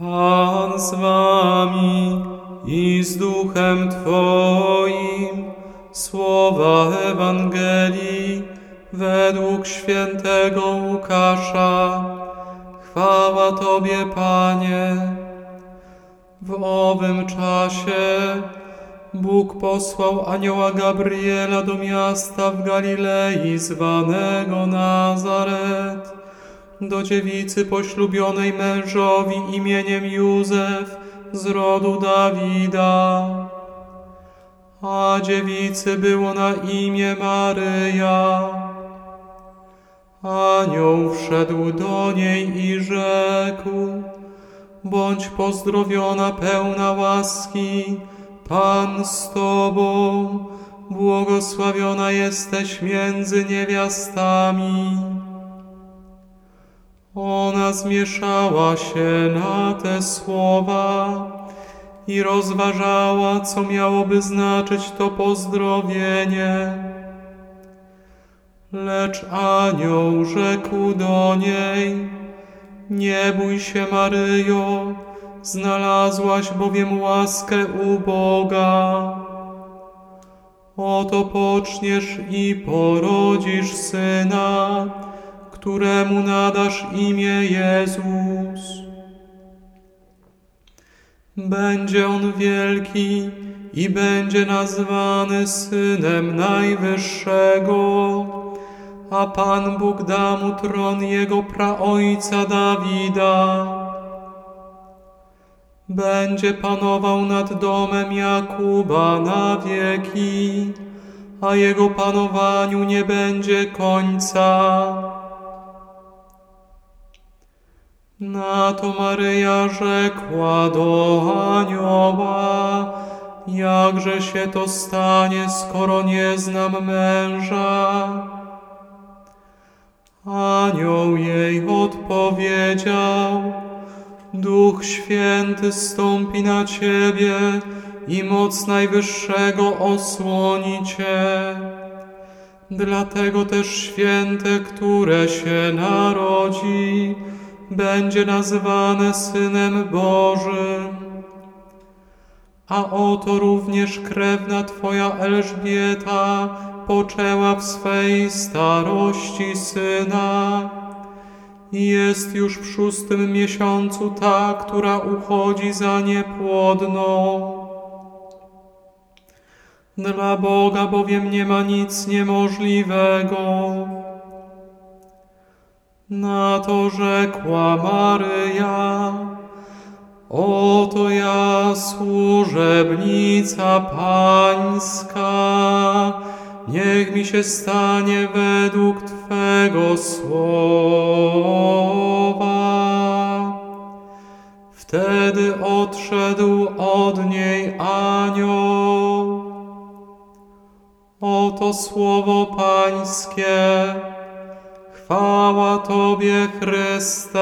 Pan z wami i z duchem Twoim. Słowa Ewangelii według świętego Łukasza. Chwała Tobie, Panie. W owym czasie Bóg posłał anioła Gabriela do miasta w Galilei zwanego Nazaret, do dziewicy poślubionej mężowi imieniem Józef z rodu Dawida. A dziewicy było na imię Maryja. Anioł wszedł do niej i rzekł, Bądź pozdrowiona pełna łaski, Pan z Tobą, błogosławiona jesteś między niewiastami. Ona zmieszała się na te słowa i rozważała, co miałoby znaczyć to pozdrowienie. Lecz anioł rzekł do niej, nie bój się Maryjo, znalazłaś bowiem łaskę u Boga. Oto poczniesz i porodzisz syna, któremu nadasz imię Jezus. Będzie on wielki i będzie nazwany Synem Najwyższego, a Pan Bóg da mu tron jego praojca Dawida. Będzie panował nad domem Jakuba na wieki, a jego panowaniu nie będzie końca. Na to Maryja rzekła do anioła, jakże się to stanie, skoro nie znam męża. Anioł jej odpowiedział, Duch Święty stąpi na ciebie i moc Najwyższego osłoni cię. Dlatego też święte, które się narodzi, będzie nazywane Synem Bożym. A oto również krewna Twoja Elżbieta poczęła w swej starości syna. Jest już w szóstym miesiącu ta, która uchodzi za niepłodną. Dla Boga bowiem nie ma nic niemożliwego. Na to rzekła Maryja, oto ja służebnica Pańska, niech mi się stanie według Twego słowa. Wtedy odszedł od niej anioł. Oto słowo Pańskie. Chwała Tobie, Chryste.